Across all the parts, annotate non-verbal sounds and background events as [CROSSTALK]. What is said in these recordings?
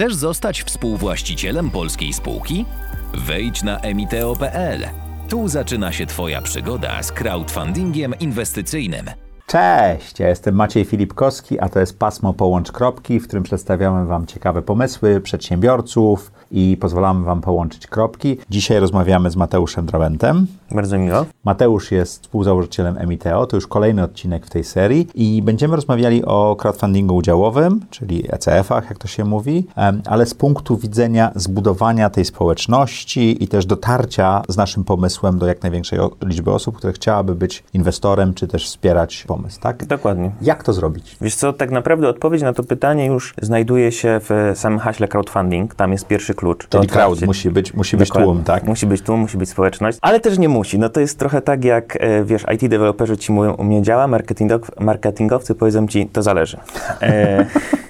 Chcesz zostać współwłaścicielem polskiej spółki? Wejdź na emiteo.pl. Tu zaczyna się Twoja przygoda z crowdfundingiem inwestycyjnym. Cześć, ja jestem Maciej Filipkowski, a to jest Pasmo Połącz Kropki, w którym przedstawiamy Wam ciekawe pomysły przedsiębiorców i pozwalamy Wam połączyć kropki. Dzisiaj rozmawiamy z Mateuszem Drabentem. Bardzo miło. Mateusz jest współzałożycielem Emiteo, to już kolejny odcinek w tej serii i będziemy rozmawiali o crowdfundingu udziałowym, czyli ECF-ach, jak to się mówi, ale z punktu widzenia zbudowania tej społeczności i też dotarcia z naszym pomysłem do jak największej liczby osób, które chciałaby być inwestorem, czy też wspierać pomysł, tak? Dokładnie. Jak to zrobić? Wiesz co, tak naprawdę odpowiedź na to pytanie już znajduje się w samym haśle crowdfunding. Tam jest pierwszy klucz. Czyli To crowd musi być, musi być Dokładnie. tłum, tak? Musi być tłum, musi być społeczność, ale też nie musi. No to jest trochę tak jak, e, wiesz, IT deweloperzy ci mówią, u mnie działa, marketingow, marketingowcy powiedzą ci, to zależy. E, [LAUGHS]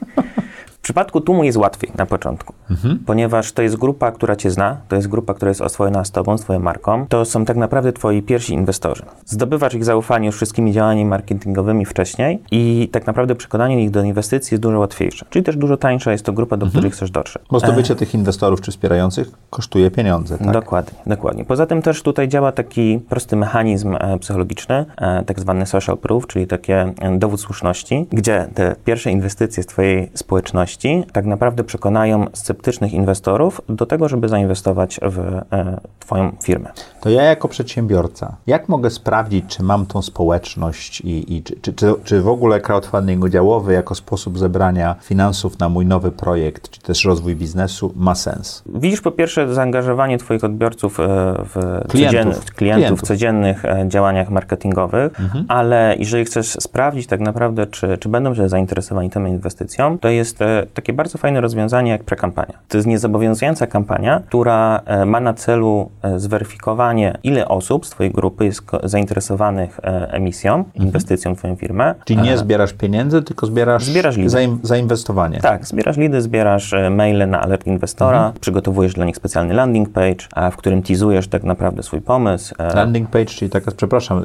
przypadku tłumu jest łatwiej na początku, Mhm. ponieważ to jest grupa, która cię zna, to jest grupa, która jest oswojona z tobą, z twoją marką. To są tak naprawdę twoi pierwsi inwestorzy. Zdobywasz ich zaufanie już wszystkimi działaniami marketingowymi wcześniej i tak naprawdę przekonanie ich do inwestycji jest dużo łatwiejsze. Czyli też dużo tańsza jest to grupa, do której chcesz dotrzeć. Bo zdobycie tych inwestorów czy wspierających kosztuje pieniądze, tak? Dokładnie, dokładnie. Poza tym też tutaj działa taki prosty mechanizm e, psychologiczny, e, tak zwany social proof, czyli takie e, dowód słuszności, gdzie te pierwsze inwestycje z Twojej społeczności tak naprawdę przekonają sceptycznych inwestorów do tego, żeby zainwestować w e, Twoją firmę. To ja jako przedsiębiorca, jak mogę sprawdzić, czy mam tą społeczność i, i czy, czy, czy, czy w ogóle crowdfunding udziałowy jako sposób zebrania finansów na mój nowy projekt, czy też rozwój biznesu ma sens? Widzisz po pierwsze zaangażowanie Twoich odbiorców e, w Klientów. codziennych, klientów, w codziennych e, działaniach marketingowych, ale jeżeli chcesz sprawdzić tak naprawdę, czy, czy będą się zainteresowani tą inwestycją, to jest takie bardzo fajne rozwiązanie jak prekampania. To jest niezobowiązująca kampania, która e, ma na celu e, zweryfikowanie, ile osób z Twojej grupy jest zainteresowanych e, emisją, inwestycją w Twoją firmę. Czyli nie zbierasz pieniędzy, tylko zbierasz, Zbierasz lidy. zainwestowanie. Tak, zbierasz lidy, zbierasz maile na alert inwestora, Mhm. przygotowujesz dla nich specjalny landing page, w którym teasujesz tak naprawdę swój pomysł. Landing page, czyli taka, przepraszam,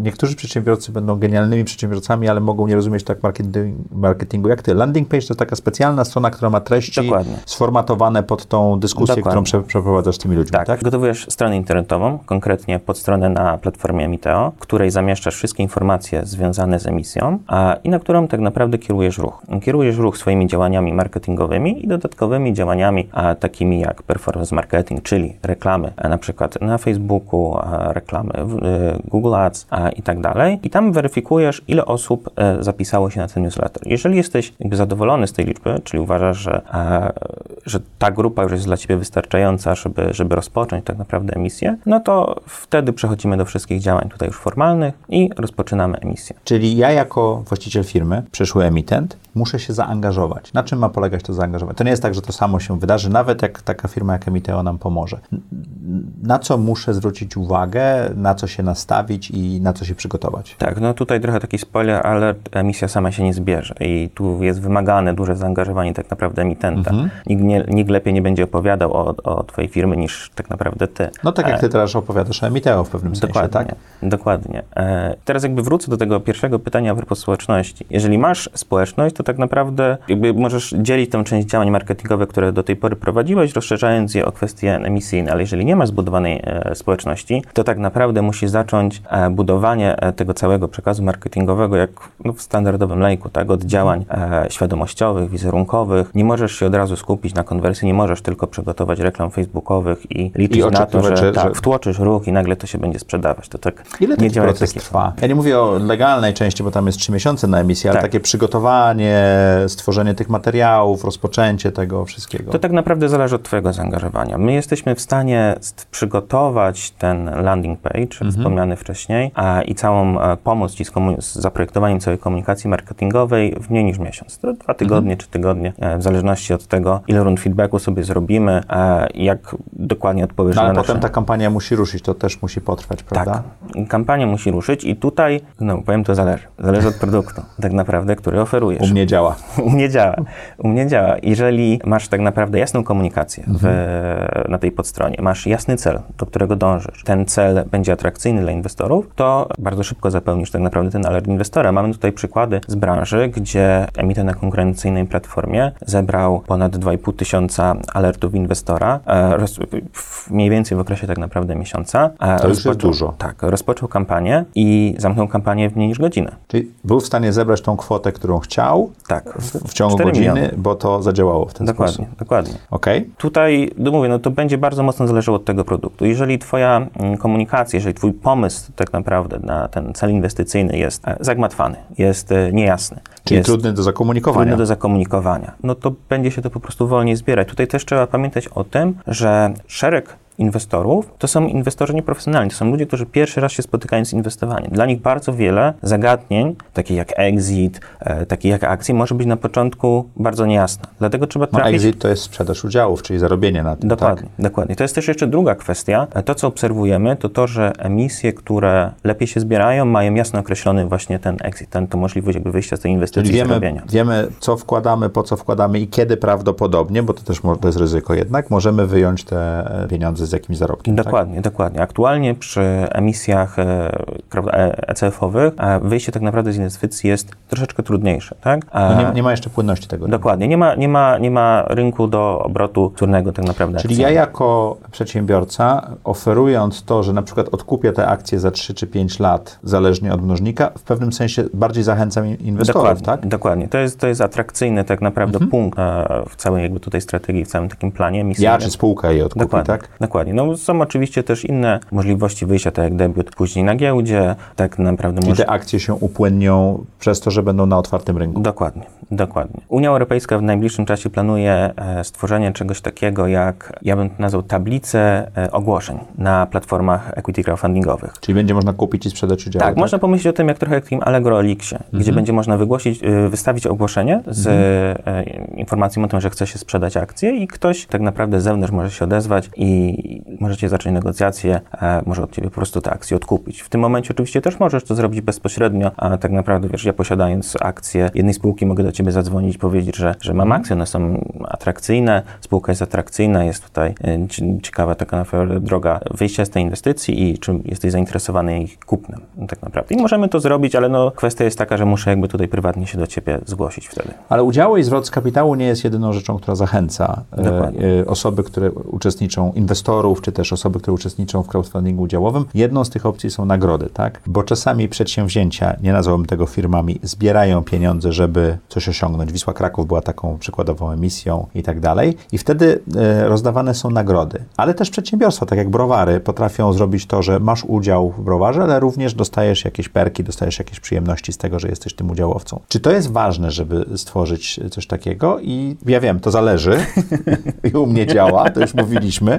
niektórzy przedsiębiorcy będą genialnymi przedsiębiorcami, ale mogą nie rozumieć tak marketing, marketingu jak ty. Landing page to taka specjalna strona, która ma treści Dokładnie. sformatowane pod tą dyskusję, Dokładnie. którą prze, przeprowadzasz z tymi ludźmi, Tak, tak? przygotowujesz stronę internetową, konkretnie podstronę na platformie Emiteo, w której zamieszczasz wszystkie informacje związane z emisją a, i na którą tak naprawdę kierujesz ruch. Kierujesz ruch swoimi działaniami marketingowymi i dodatkowymi działaniami a, takimi jak performance marketing, czyli reklamy a, na przykład na Facebooku, a, reklamy w y, Google Ads a, i tak dalej. I tam weryfikujesz, ile osób e, zapisało się na ten newsletter. Jeżeli jesteś jakby zadowolony z tej liczby, czyli uważasz, że, e, że ta grupa już jest dla Ciebie wystarczająca, żeby, żeby rozpocząć tak naprawdę emisję, no to wtedy przechodzimy do wszystkich działań tutaj już formalnych i rozpoczynamy emisję. Czyli ja jako właściciel firmy, przyszły emitent, muszę się zaangażować. Na czym ma polegać to zaangażowanie? To nie jest tak, że to samo się wydarzy, nawet jak taka firma jak Emiteo nam pomoże. Na co muszę zwrócić uwagę, na co się nastawić i na co się przygotować? Tak, no tutaj trochę taki spoiler, ale emisja sama się nie zbierze i tu jest wymagane duże zaangażowanie tak naprawdę emitenta. Nikt, nie, nikt lepiej nie będzie opowiadał o, o Twojej firmy niż tak naprawdę Ty. No tak jak ty teraz opowiadasz o Emiteo w pewnym sensie, Dokładnie, tak? dokładnie. E, teraz jakby wrócę do tego pierwszego pytania a propos społeczności. Jeżeli masz społeczność, to tak naprawdę jakby możesz dzielić tę część działań marketingowych, które do tej pory prowadziłeś, rozszerzając je o kwestie emisyjne, ale jeżeli nie masz zbudowanej e, społeczności, to tak naprawdę musisz zacząć e, budowanie e, tego całego przekazu marketingowego jak no, w standardowym lejku, tak, od działań e, świadomościowych, wizerunkowych. Nie możesz się od razu skupić na konwersji, nie możesz tylko przygotować reklam facebookowych i liczyć I na to, że, że- tak, że- wtłoczysz ruch i nagle to się będzie sprzedawać. To tak Ile nie działa proces taki trwa? Ja nie mówię o legalnej części, bo tam jest trzy miesiące na emisję, ale Tak. takie przygotowanie, stworzenie tych materiałów, rozpoczęcie tego wszystkiego. To tak naprawdę zależy od Twojego zaangażowania. My jesteśmy w stanie st- przygotować ten landing page, Mhm. wspomniany wcześniej, a, i całą e, pomoc Ci z, komu- z zaprojektowaniem całej komunikacji marketingowej w mniej niż miesiąc. To dwa tygodnie, Mhm. Tygodnie, e, w zależności od tego, ile rund feedbacku sobie zrobimy, e, jak dokładnie odpowiesz no, ale na potem nasze... ta kampania musi ruszyć, to też musi potrwać, prawda? Tak. Kampania musi ruszyć i tutaj, no powiem to zależy. Zależy od produktu, [LAUGHS] tak naprawdę, który oferujesz. U mnie działa. [LAUGHS] U mnie działa. U mnie działa. Jeżeli masz tak naprawdę jasną komunikację w, na tej podstronie, masz jasny cel, do którego dążysz, ten cel będzie atrakcyjny dla inwestorów, to bardzo szybko zapełnisz tak naprawdę ten alert inwestora. Mamy tutaj przykłady z branży, gdzie emitent na konkurencyjnej platformie zebrał ponad 2,5 2,5 tysiąca alertów inwestora, e, roz, mniej więcej w okresie tak naprawdę miesiąca. E, To już jest dużo. Tak, rozpoczął kampanię i zamknął kampanię w mniej niż godzinę. Czyli był w stanie zebrać tą kwotę, którą chciał Tak, w, w ciągu 4 godziny, miliony. bo to zadziałało w ten Dokładnie, sposób. dokładnie. Okej? Tutaj, no mówię, no to będzie bardzo mocno zależało od tego produktu. Jeżeli twoja mm, komunikacja, jeżeli twój pomysł tak naprawdę na ten cel inwestycyjny jest e, zagmatwany, jest niejasny, Czyli jest trudny do zakomunikowania. trudny do zakomunikowania, no to będzie się to po prostu wolniej zbierać. Tutaj też trzeba pamiętać o tym, że szereg inwestorów to są inwestorzy nieprofesjonalni, to są ludzie, którzy pierwszy raz się spotykają z inwestowaniem. Dla nich bardzo wiele zagadnień, takich jak exit, e, takich jak akcje, może być na początku bardzo niejasne. Dlatego trzeba No, trafić... exit to jest sprzedaż udziałów, czyli zarobienie na tym. Dokładnie, Tak? dokładnie. To jest też jeszcze druga kwestia. To, co obserwujemy, to to, że emisje, które lepiej się zbierają, mają jasno określony właśnie ten exit, ten, to możliwość jakby wyjścia z tej inwestycji Czyli wiemy, zarobienia. wiemy, co wkładamy, po co wkładamy i kiedy prawdopodobnie, bo to też to jest ryzyko jednak, możemy wyjąć te e, pieniądze z jakimś zarobkiem. Tak? Dokładnie, dokładnie. Aktualnie przy emisjach e, prawda, e, ECF-owych e, wyjście tak naprawdę z inwestycji jest troszeczkę trudniejsze, tak? No nie, nie ma jeszcze płynności tego. Dokładnie. Nie ma, nie, ma, nie ma rynku do obrotu wtórnego tak naprawdę. Czyli akcji. ja jako przedsiębiorca, oferując to, że na przykład odkupię te akcje za 3 czy 5 lat, zależnie od mnożnika, w pewnym sensie bardziej zachęcam in- inwestorów, Dokładnie, tak? Mhm. dokładnie. To jest, to jest atrakcyjny tak naprawdę punkt e, w całej jakby tutaj strategii, w całym takim planie Ja czy spółka je odkupi, Dokładnie, tak? dokładnie. No, są oczywiście też inne możliwości wyjścia, tak jak debiut później na giełdzie, tak naprawdę może... te akcje się upłynnią przez to, że będą na otwartym rynku. Dokładnie, dokładnie. Unia Europejska w najbliższym czasie planuje e, stworzenie czegoś takiego jak, ja bym to nazwał tablicę e, ogłoszeń na platformach equity crowdfundingowych. Czyli będzie można kupić i sprzedać udziały, Tak, można pomyśleć o tym jak trochę jak takim Allegro Elixie, Mhm. gdzie będzie można wygłosić, y, wystawić ogłoszenie z e, informacją o tym, że chce się sprzedać akcje i ktoś tak naprawdę z zewnątrz może się odezwać i możecie zacząć negocjacje, e, może od ciebie po prostu te akcje odkupić. W tym momencie oczywiście też możesz to zrobić bezpośrednio, a tak naprawdę wiesz, ja posiadając akcje jednej spółki mogę do ciebie zadzwonić i powiedzieć, że, że mam akcje, one są atrakcyjne, spółka jest atrakcyjna, jest tutaj e, ci- ciekawa taka naprawdę droga wyjścia z tej inwestycji i czy jesteś zainteresowany ich kupnem tak naprawdę. I możemy to zrobić, ale no kwestia jest taka, że muszę jakby tutaj prywatnie się do ciebie zgłosić wtedy. Ale udziały i zwrot z kapitału nie jest jedyną rzeczą, która zachęca e, Dokładnie. osoby, które uczestniczą, inwestorów, czy też osoby, które uczestniczą w crowdfundingu udziałowym. Jedną z tych opcji są nagrody, tak? Bo czasami przedsięwzięcia, nie nazwałbym tego firmami, zbierają pieniądze, żeby coś osiągnąć. Wisła Kraków była taką przykładową emisją i tak dalej. I wtedy e, rozdawane są nagrody. Ale też przedsiębiorstwa, tak jak browary, potrafią zrobić to, że masz udział w browarze, ale również dostajesz jakieś perki, dostajesz jakieś przyjemności z tego, że jesteś tym udziałowcą. Czy to jest ważne, żeby stworzyć coś takiego? I ja wiem, to zależy. [LAUGHS] I u mnie działa, to już mówiliśmy.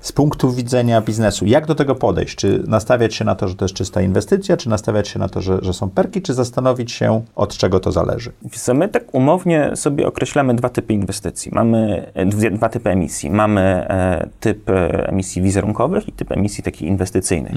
Z punktu widzenia biznesu, jak do tego podejść? Czy nastawiać się na to, że to jest czysta inwestycja, czy nastawiać się na to, że, że są perki, czy zastanowić się, od czego to zależy? My tak umownie sobie określamy dwa typy inwestycji. Mamy e, dwa typy emisji. Mamy e, typ e, emisji wizerunkowych i typ emisji takich inwestycyjnych.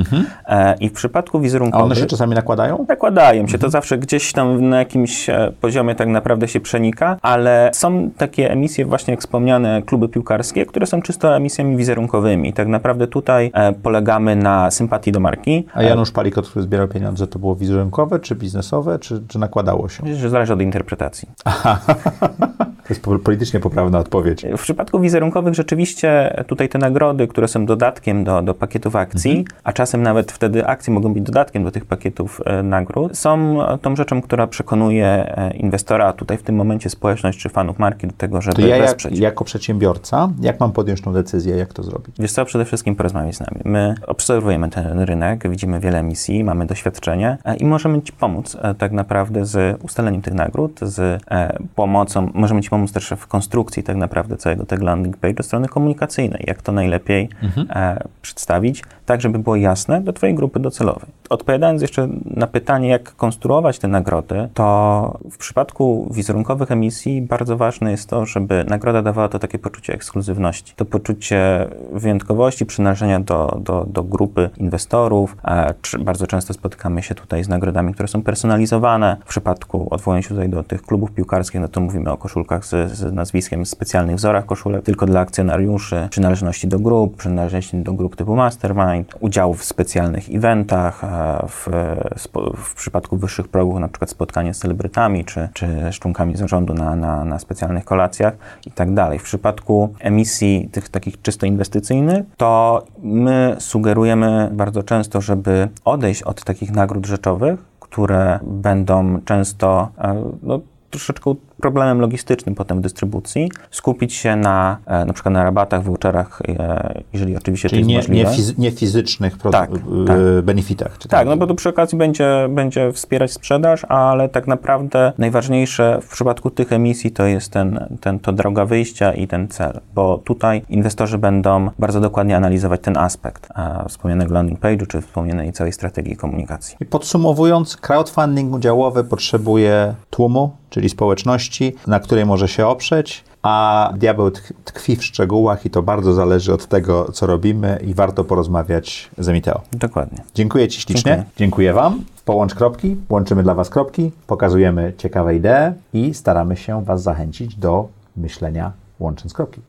E, I w przypadku Mhm. A wizerunkowych... one się czasami nakładają? Nakładają się, to zawsze gdzieś tam na jakimś poziomie tak naprawdę się przenika, ale są takie emisje właśnie jak wspomniane kluby piłkarskie, które są czysto emisjami wizerunkowymi. I tak naprawdę tutaj e, polegamy na sympatii do marki. A Janusz Palikot, który zbierał pieniądze, to było wizerunkowe, czy biznesowe, czy, czy nakładało się? Myślę, że zależy od interpretacji. [LAUGHS] To jest po- politycznie poprawna odpowiedź. W przypadku wizerunkowych rzeczywiście tutaj te nagrody, które są dodatkiem do, do pakietów akcji, a czasem nawet wtedy akcje mogą być dodatkiem do tych pakietów e, nagród, są tą rzeczą, która przekonuje e, inwestora, a tutaj w tym momencie społeczność czy fanów marki do tego, żeby To ja jak, wesprzeć. jako przedsiębiorca, jak mam podjąć tą decyzję, jak to zrobić? Wiesz co, przede wszystkim porozmawiaj z nami. My obserwujemy ten rynek, widzimy wiele emisji, mamy doświadczenie e, i możemy Ci pomóc tak naprawdę z ustaleniem tych nagród, z pomocą, możemy Ci pomóc też w konstrukcji tak naprawdę całego tego landing page do strony komunikacyjnej, jak to najlepiej e, przedstawić, tak żeby było jasne do Twojej grupy docelowej. Odpowiadając jeszcze na pytanie, jak konstruować te nagrody, to w przypadku wizerunkowych emisji bardzo ważne jest to, żeby nagroda dawała to takie poczucie ekskluzywności, to poczucie wyjątkowości, przynależenia do, do, do grupy inwestorów. Bardzo często spotykamy się tutaj z nagrodami, które są personalizowane. W przypadku, odwołując się tutaj do tych klubów piłkarskich, no to mówimy o koszulkach z, z nazwiskiem, specjalnych wzorach koszulek, tylko dla akcjonariuszy, przynależności do grup, przynależności do grup typu Mastermind, udział w specjalnych eventach, w, w przypadku wyższych progów, na przykład spotkanie z celebrytami, czy, czy z członkami zarządu na, na, na specjalnych kolacjach i tak dalej. W przypadku emisji tych takich czysto inwestycyjnych, to my sugerujemy bardzo często, żeby odejść od takich nagród rzeczowych, które będą często e, no, troszeczkę problemem logistycznym potem w dystrybucji, skupić się na e, na przykład na rabatach, voucherach, e, jeżeli oczywiście Czyli to nie, jest nie, możliwe. nie fizycznych produ- Tak, y, tak. benefitach. Czy Tak, no bo tu przy okazji będzie, będzie wspierać sprzedaż, ale tak naprawdę najważniejsze w przypadku tych emisji to jest ten, ten, to droga wyjścia i ten cel, bo tutaj inwestorzy będą bardzo dokładnie analizować ten aspekt wspomnianego landing page'u, czy wspomnianej całej strategii komunikacji. I podsumowując, crowdfunding udziałowy potrzebuje tłumu, czyli społeczności, na której może się oprzeć, a diabeł tk- tkwi w szczegółach i to bardzo zależy od tego, co robimy i warto porozmawiać z Emiteo. Dokładnie. Dziękuję Ci ślicznie. Dziękuję. Dziękuję Wam. Połącz kropki, łączymy dla Was kropki, pokazujemy ciekawe idee i staramy się Was zachęcić do myślenia łącząc kropki.